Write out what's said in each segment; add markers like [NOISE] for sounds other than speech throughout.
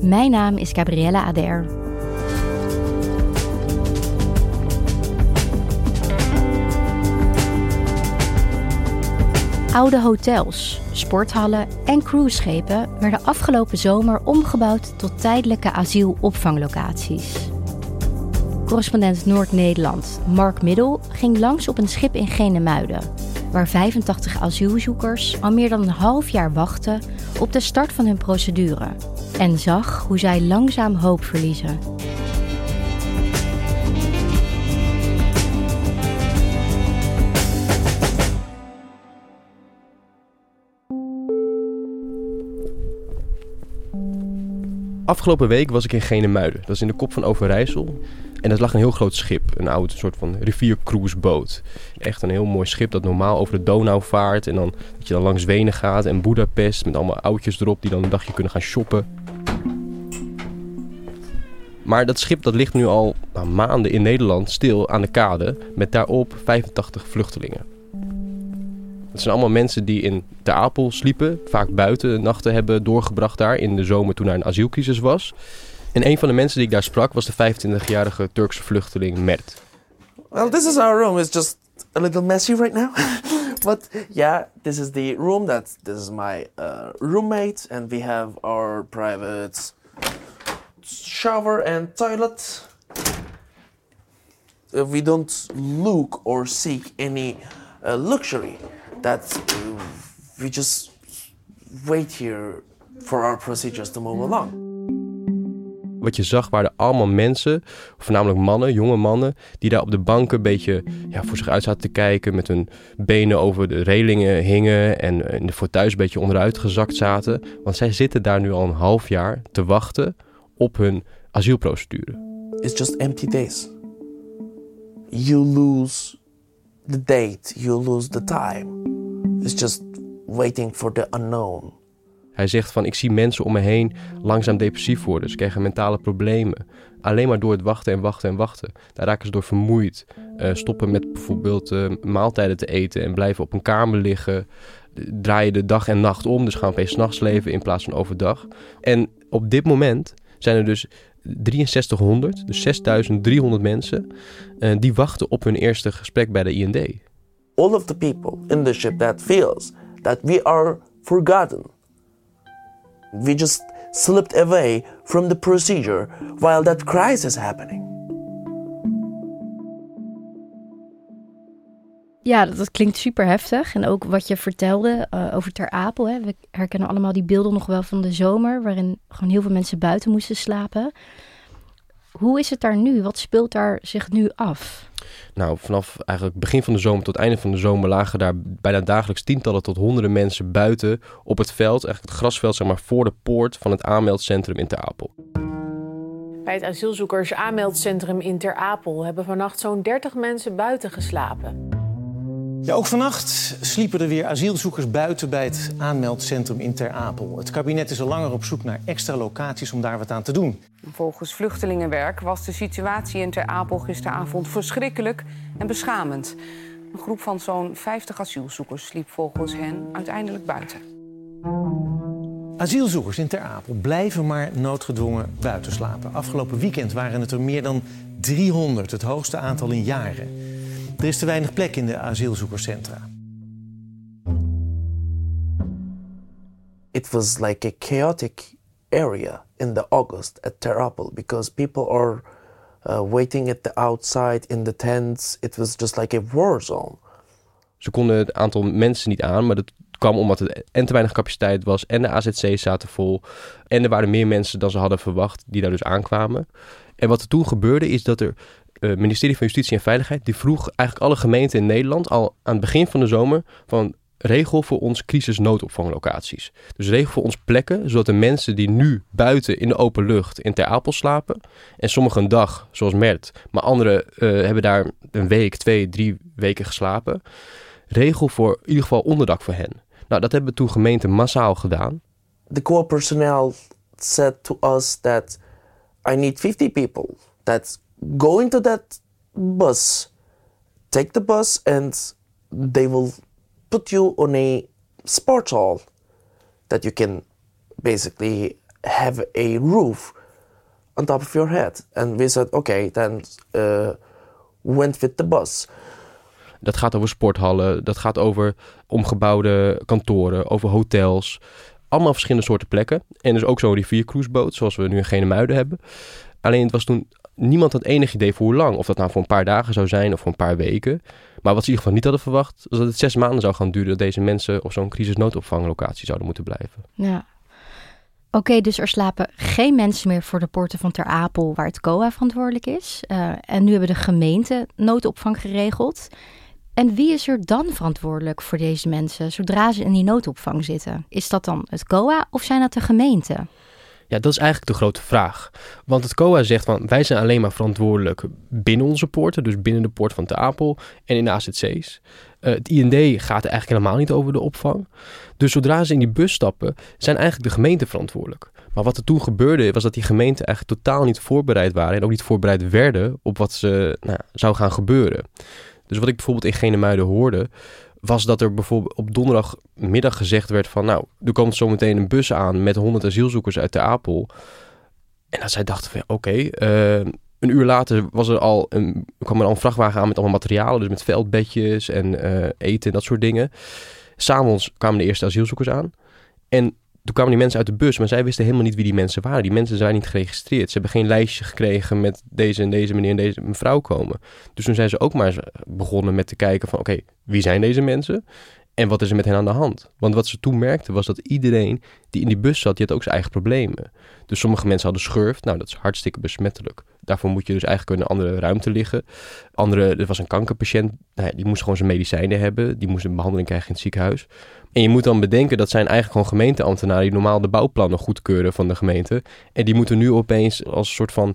Mijn naam is Gabriella Ader. Oude hotels, sporthallen en cruiseschepen werden afgelopen zomer omgebouwd tot tijdelijke asielopvanglocaties. Correspondent Noord-Nederland Mark Middel ging langs op een schip in Genemuiden, waar 85 asielzoekers al meer dan een half jaar wachten op de start van hun procedure en zag hoe zij langzaam hoop verliezen. Afgelopen week was ik in Genemuiden. Dat is in de kop van Overijssel. En dat lag een heel groot schip. Een oud soort van riviercruiseboot. Echt een heel mooi schip dat normaal over de Donau vaart. En dan dat je dan langs Wenen gaat en Budapest. Met allemaal oudjes erop die dan een dagje kunnen gaan shoppen. Maar dat schip dat ligt nu al nou, maanden in Nederland stil aan de kade. Met daarop 85 vluchtelingen. Het zijn allemaal mensen die in Ter Apel sliepen. Vaak buiten nachten hebben doorgebracht daar in de zomer toen er een asielcrisis was. En een van de mensen die ik daar sprak was de 25-jarige Turkse vluchteling Mert. Well, this is our room. It's just a little messy right now. [LAUGHS] but yeah, this is the room that this is my uh, roommate, and we have our private shower and toilet. Uh, we don't look or seek any uh, luxury. That uh, we just wait here for our procedures to move along. Wat je zag waren allemaal mensen, voornamelijk mannen, jonge mannen, die daar op de banken een beetje ja, voor zich uit zaten te kijken, met hun benen over de relingen hingen en in de fauteuils een beetje onderuit gezakt zaten. Want zij zitten daar nu al een half jaar te wachten op hun asielprocedure. It's just empty days. You lose the date, you lose the time. It's just waiting for the unknown. Hij zegt van ik zie mensen om me heen langzaam depressief worden. Ze krijgen mentale problemen. Alleen maar door het wachten en wachten en wachten. Daar raken ze door vermoeid. Uh, stoppen met bijvoorbeeld uh, maaltijden te eten en blijven op een kamer liggen. Draaien de dag en nacht om, dus gaan opeens s'nachts leven in plaats van overdag. En op dit moment zijn er dus 6300, dus 6300 mensen, uh, die wachten op hun eerste gesprek bij de IND. All of the people in the ship that feels that we are forgotten we just slipped away from the procedure while that crisis happening. Ja, dat, klinkt super heftig. En ook wat je vertelde uh, over Ter Apel. Hè. We herkennen allemaal die beelden nog wel van de zomer, waarin gewoon heel veel mensen buiten moesten slapen. Hoe is het daar nu? Wat speelt daar zich nu af? Nou, vanaf eigenlijk begin van de zomer tot einde van de zomer lagen daar bijna dagelijks tientallen tot honderden mensen buiten op het veld, eigenlijk het grasveld, zeg maar, voor de poort van het aanmeldcentrum in Ter Apel. Bij het asielzoekers aanmeldcentrum in Ter Apel hebben vannacht zo'n 30 mensen buiten geslapen. Ja, ook vannacht sliepen er weer asielzoekers buiten bij het aanmeldcentrum in Ter Apel. Het kabinet is al langer op zoek naar extra locaties om daar wat aan te doen. Volgens Vluchtelingenwerk was de situatie in Ter Apel gisteravond verschrikkelijk en beschamend. Een groep van zo'n 50 asielzoekers sliep volgens hen uiteindelijk buiten. Asielzoekers in Ter Apel blijven maar noodgedwongen buiten slapen. Afgelopen weekend waren het er meer dan 300, het hoogste aantal in jaren. Er is te weinig plek in de asielzoekerscentra. It was like a chaotic area. in the August at Ter Apel because people are uh, waiting at the outside in the tents. It was just like a war zone. Ze konden het aantal mensen niet aan, maar dat kwam omdat er en te weinig capaciteit was en de AZC's zaten vol. En er waren meer mensen dan ze hadden verwacht die daar dus aankwamen. En wat er toen gebeurde is dat er het ministerie van Justitie en Veiligheid... die vroeg eigenlijk alle gemeenten in Nederland al aan het begin van de zomer... van regel voor ons crisisnoodopvanglocaties. Dus regel voor ons plekken, zodat de mensen die nu buiten in de open lucht in Ter Apel slapen... en sommigen een dag, zoals Mert, maar anderen eh, hebben daar een week, twee, drie weken geslapen... regel voor in ieder geval onderdak voor hen. Nou, dat hebben toen gemeenten massaal gedaan. The core personnel said to us that I need 50 people that go into that bus, take the bus, and they will put you on a sports hall that you can basically have a roof on top of your head. And we said, okay, then uh, went with the bus. Dat gaat over sporthallen, dat gaat over omgebouwde kantoren, over hotels. Allemaal verschillende soorten plekken. En dus ook zo'n riviercruiseboot, zoals we nu in Genemuiden hebben. Alleen het was toen niemand had enig idee voor hoe lang. Of dat nou voor een paar dagen zou zijn of voor een paar weken. Maar wat ze in ieder geval niet hadden verwacht, was dat het zes maanden zou gaan duren dat deze mensen op zo'n crisisnoodopvanglocatie zouden moeten blijven. Ja. Oké, dus er slapen geen mensen meer voor de poorten van Ter Apel, waar het COA verantwoordelijk is. Uh, en nu hebben de gemeente noodopvang geregeld. En wie is er dan verantwoordelijk voor deze mensen zodra ze in die noodopvang zitten? Is dat dan het COA of zijn dat de gemeenten? Ja, dat is eigenlijk de grote vraag. Want het COA zegt van wij zijn alleen maar verantwoordelijk binnen onze poorten, dus binnen de poort van Ter Apel en in de AZC's. Uh, het IND gaat eigenlijk helemaal niet over de opvang. Dus zodra ze in die bus stappen, zijn eigenlijk de gemeenten verantwoordelijk. Maar wat er toen gebeurde, was dat die gemeenten eigenlijk totaal niet voorbereid waren en ook niet voorbereid werden op wat ze, nou, zou gaan gebeuren. Dus wat ik bijvoorbeeld in Genemuiden hoorde, was dat er bijvoorbeeld op donderdagmiddag gezegd werd van... nou, er komt zometeen een bus aan met 100 asielzoekers uit de Apel. En dat zij dachten van, oké, eh, een uur later was er al een, kwam er al een vrachtwagen aan met allemaal materialen... dus met veldbedjes en uh, eten en dat soort dingen. S'avonds kwamen de eerste asielzoekers aan. En toen kwamen die mensen uit de bus, maar zij wisten helemaal niet wie die mensen waren. Die mensen zijn niet geregistreerd. Ze hebben geen lijstje gekregen met deze en deze meneer en deze mevrouw komen. Dus toen zijn ze ook maar begonnen met te kijken van oké, wie zijn deze mensen? En wat is er met hen aan de hand? Want wat ze toen merkten was dat iedereen die in die bus zat, die had ook zijn eigen problemen. Dus sommige mensen hadden schurft. Nou, dat is hartstikke besmettelijk. Daarvoor moet je dus eigenlijk in een andere ruimte liggen. Andere, er was een kankerpatiënt, nou ja, die moest gewoon zijn medicijnen hebben. Die moest een behandeling krijgen in het ziekenhuis. En je moet dan bedenken, dat zijn eigenlijk gewoon gemeenteambtenaren die normaal de bouwplannen goedkeuren van de gemeente. En die moeten nu opeens als een soort van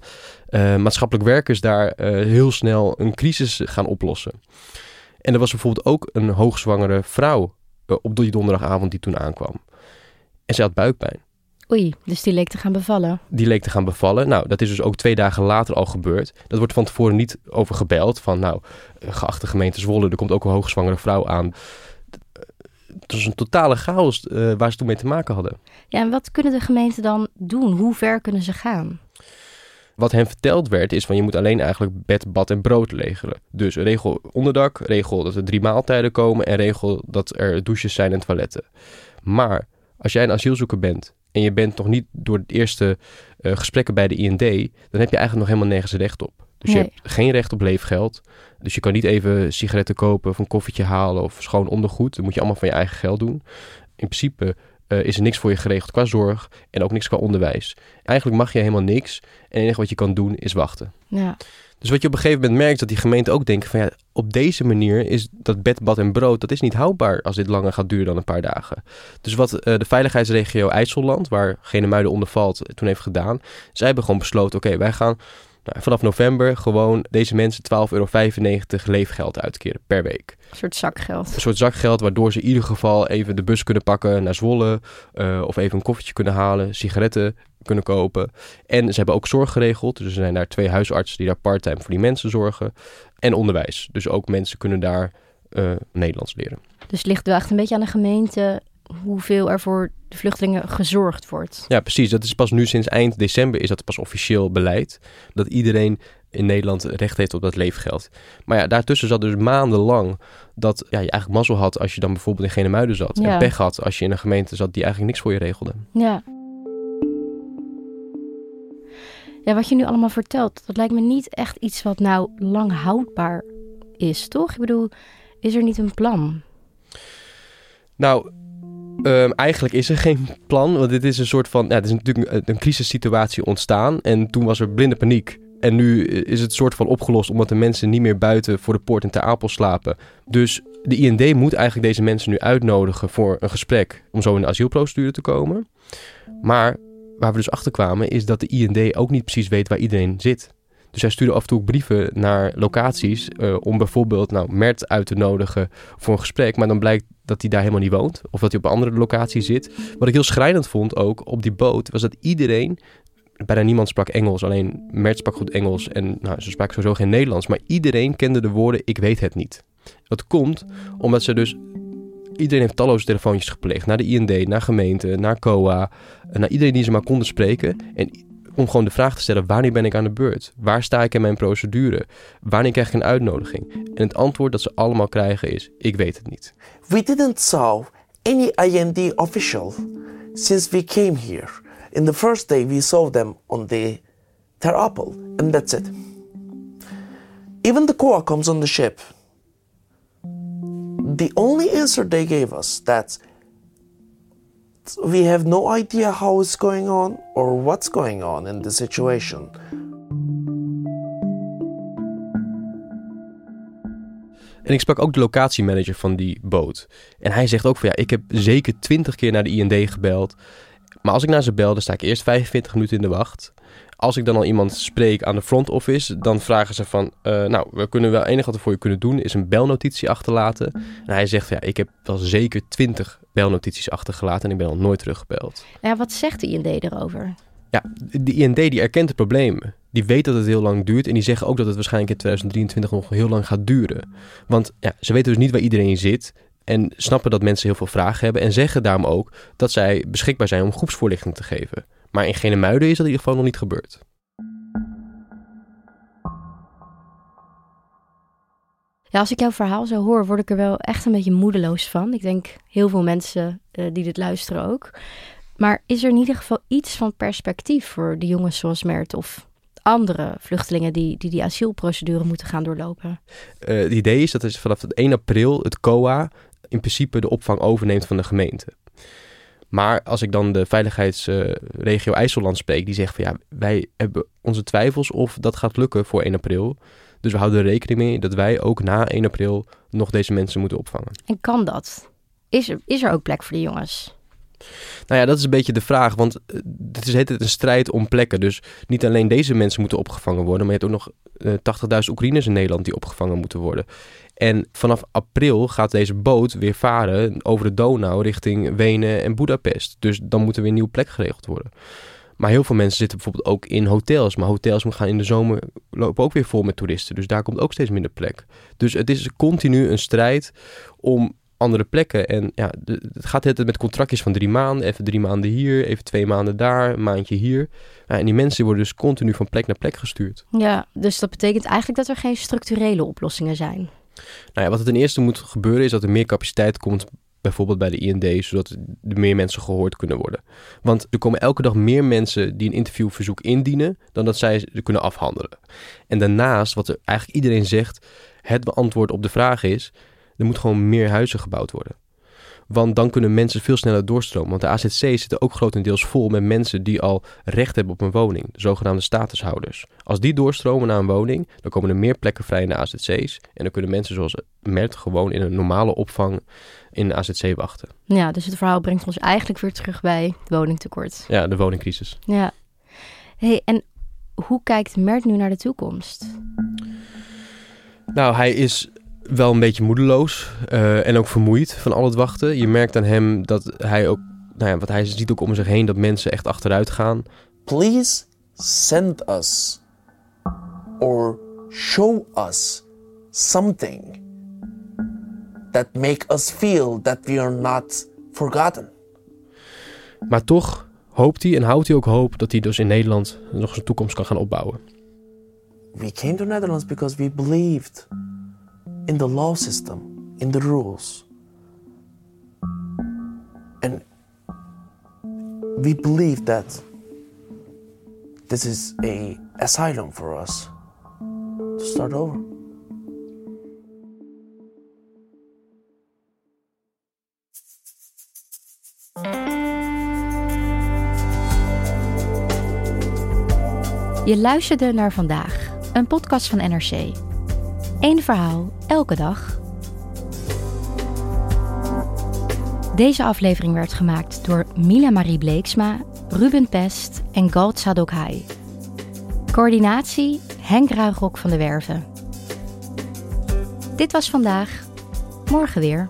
uh, maatschappelijk werkers daar uh, heel snel een crisis gaan oplossen. En er was bijvoorbeeld ook een hoogzwangere vrouw uh, op die donderdagavond die toen aankwam. En ze had buikpijn. Oei, dus die leek te gaan bevallen. Die leek te gaan bevallen. Nou, dat is dus ook twee dagen later al gebeurd. Dat wordt van tevoren niet over gebeld. Van nou, geachte gemeente Zwolle, er komt ook een hoogzwangere vrouw aan het was een totale chaos uh, waar ze toen mee te maken hadden. Ja, en wat kunnen de gemeenten dan doen? Hoe ver kunnen ze gaan? Wat hen verteld werd is van je moet alleen eigenlijk bed, bad en brood regelen. Dus regel onderdak, regel dat er drie maaltijden komen en regel dat er douches zijn en toiletten. Maar als jij een asielzoeker bent en je bent nog niet door de eerste uh, gesprekken bij de IND, dan heb je eigenlijk nog helemaal nergens recht op. Dus nee. je hebt geen recht op leefgeld. Dus je kan niet even sigaretten kopen of een koffietje halen of schoon ondergoed. Dat moet je allemaal van je eigen geld doen. In principe uh, is er niks voor je geregeld qua zorg en ook niks qua onderwijs. Eigenlijk mag je helemaal niks. En het enige wat je kan doen is wachten. Ja. Dus wat je op een gegeven moment merkt, dat die gemeenten ook denken van ja, op deze manier is dat bed, bad en brood, dat is niet houdbaar als dit langer gaat duren dan een paar dagen. Dus wat uh, de veiligheidsregio IJsselland, waar Genemuiden onder valt, toen heeft gedaan, zij hebben gewoon besloten, oké, okay, wij gaan nou, vanaf november gewoon deze mensen 12,95 euro leefgeld uitkeren per week. Een soort zakgeld. Een soort zakgeld waardoor ze in ieder geval even de bus kunnen pakken naar Zwolle. Uh, of even een koffietje kunnen halen, sigaretten kunnen kopen. En ze hebben ook zorg geregeld. Dus er zijn daar twee huisartsen die daar parttime voor die mensen zorgen. En onderwijs. Dus ook mensen kunnen daar uh, Nederlands leren. Dus het ligt wel echt een beetje aan de gemeente hoeveel er voor de vluchtelingen gezorgd wordt. Ja, precies. Dat is pas nu sinds eind december is dat pas officieel beleid. Dat iedereen in Nederland recht heeft op dat leefgeld. Maar ja, daartussen zat dus maandenlang dat ja, je eigenlijk mazzel had als je dan bijvoorbeeld in Genemuiden zat. Ja. En pech had als je in een gemeente zat die eigenlijk niks voor je regelde. Ja. Ja, wat je nu allemaal vertelt, dat lijkt me niet echt iets wat nou lang houdbaar is, toch? Ik bedoel, is er niet een plan? Nou, ehm, eigenlijk is er [LAUGHS] geen plan. Want dit is een soort van. Ja, het is natuurlijk een, een crisissituatie ontstaan. En toen was er blinde paniek. En nu is het soort van opgelost omdat de mensen niet meer buiten voor de poort in Ter Apel slapen. Dus de IND moet eigenlijk deze mensen nu uitnodigen voor een gesprek om zo in de asielprocedure te komen. Maar waar we dus achter kwamen is dat de IND ook niet precies weet waar iedereen zit. Dus zij sturen af en toe brieven naar locaties uh, om bijvoorbeeld nou, Mert uit te nodigen voor een gesprek. Maar dan blijkt dat hij daar helemaal niet woont of dat hij op een andere locatie zit. Wat ik heel schrijnend vond ook op die boot was dat iedereen bijna niemand sprak Engels. Alleen Mert sprak goed Engels en nou, ze spraken sowieso geen Nederlands. Maar iedereen kende de woorden ik weet het niet. Dat komt omdat ze dus... Iedereen heeft talloze telefoontjes gepleegd. Naar de IND, naar gemeente, naar COA. Naar iedereen die ze maar konden spreken. En om gewoon de vraag te stellen: wanneer ben ik aan de beurt? Waar sta ik in mijn procedure? Wanneer krijg ik een uitnodiging? En het antwoord dat ze allemaal krijgen is: ik weet het niet. We didn't saw any IND official since we came here. In the first day we saw them on the Terapel and that's it. Even the COA comes on the ship. The only answer they gave us that we have no idea how it's going on or what's going on in the situation. En ik sprak ook de locatiemanager van die boot. En hij zegt ook van ja, ik heb zeker twintig keer naar de IND gebeld. Maar als ik naar ze bel, dan sta ik eerst 45 minuten in de wacht. Als ik dan al iemand spreek aan de front office, dan vragen ze van... Uh, nou, we kunnen wel enig wat we voor je kunnen doen, is een belnotitie achterlaten. En hij zegt, ja, ik heb wel zeker 20 belnotities achtergelaten en ik ben al nooit teruggebeld. Ja, wat zegt de IND erover? Ja, de IND die erkent de problemen. Die weet dat het heel lang duurt en die zeggen ook dat het waarschijnlijk in 2023 nog heel lang gaat duren. Want ja, ze weten dus niet waar iedereen zit. En snappen dat mensen heel veel vragen hebben. En zeggen daarom ook dat zij beschikbaar zijn om groepsvoorlichting te geven. Maar in Genemuiden is dat in ieder geval nog niet gebeurd. Ja, als ik jouw verhaal zo hoor, word ik er wel echt een beetje moedeloos van. Ik denk heel veel mensen uh, die dit luisteren ook. Maar is er in ieder geval iets van perspectief voor de jongens zoals Mert of andere vluchtelingen die die, die asielprocedure moeten gaan doorlopen? Uh, het idee is dat is vanaf het 1 april het COA in principe de opvang overneemt van de gemeente. Maar als ik dan de veiligheidsregio IJsselland spreek, die zegt van ja, wij hebben onze twijfels of dat gaat lukken voor 1 april. Dus we houden er rekening mee dat wij ook na 1 april nog deze mensen moeten opvangen. En kan dat? Is er, is er ook plek voor die jongens? Nou ja, dat is een beetje de vraag. Want eh, het is het een strijd om plekken. Dus niet alleen deze mensen moeten opgevangen worden. Maar je hebt ook nog uh, 80.000 Oekraïners in Nederland die opgevangen moeten worden. En vanaf april gaat deze boot weer varen over de Donau richting Wenen en Budapest. Dus dan moet er weer een nieuwe plek geregeld worden. Maar heel veel mensen zitten bijvoorbeeld ook in hotels. Maar hotels gaan in de zomer lopen ook weer vol met toeristen. Dus daar komt ook steeds minder plek. Dus het is continu een strijd om andere plekken. En ja, het gaat het met contractjes van drie maanden. Even drie maanden hier, even twee maanden daar, een maandje hier. En die mensen worden dus continu van plek naar plek gestuurd. Ja, dus dat betekent eigenlijk dat er geen structurele oplossingen zijn. Nou ja, wat er ten eerste moet gebeuren is dat er meer capaciteit komt bijvoorbeeld bij de IND, zodat er meer mensen gehoord kunnen worden. Want er komen elke dag meer mensen die een interviewverzoek indienen, dan dat zij ze kunnen afhandelen. En daarnaast, wat er eigenlijk iedereen zegt, het antwoord op de vraag is, er moet gewoon meer huizen gebouwd worden. Want dan kunnen mensen veel sneller doorstromen. Want de AZC's zitten ook grotendeels vol met mensen die al recht hebben op een woning. De zogenaamde statushouders. Als die doorstromen naar een woning, dan komen er meer plekken vrij in de AZC's. En dan kunnen mensen zoals Mert gewoon in een normale opvang in de AZC wachten. Ja, dus het verhaal brengt ons eigenlijk weer terug bij het woningtekort. Ja, de woningcrisis. Ja. hey, en hoe kijkt Mert nu naar de toekomst? Nou, hij is wel een beetje moedeloos uh, en ook vermoeid van al het wachten. Je merkt aan hem dat hij ook, nou ja, wat hij ziet ook om zich heen, dat mensen echt achteruit gaan. Please send us or show us something that make us feel that we are not forgotten. Maar toch hoopt hij en houdt hij ook hoop dat hij dus in Nederland nog zijn toekomst kan gaan opbouwen. We came to Netherlands because we believed in the law system, in the rules. And we believe that this is a asylum for us to start over. Je luisterde naar vandaag, een podcast van NRC. Eén verhaal, elke dag. Deze aflevering werd gemaakt door Mila Marie Bleeksma, Ruben Pest en Galt Sadokhai. Coördinatie Henk Ruigrok van de Werven. Dit was vandaag, morgen weer.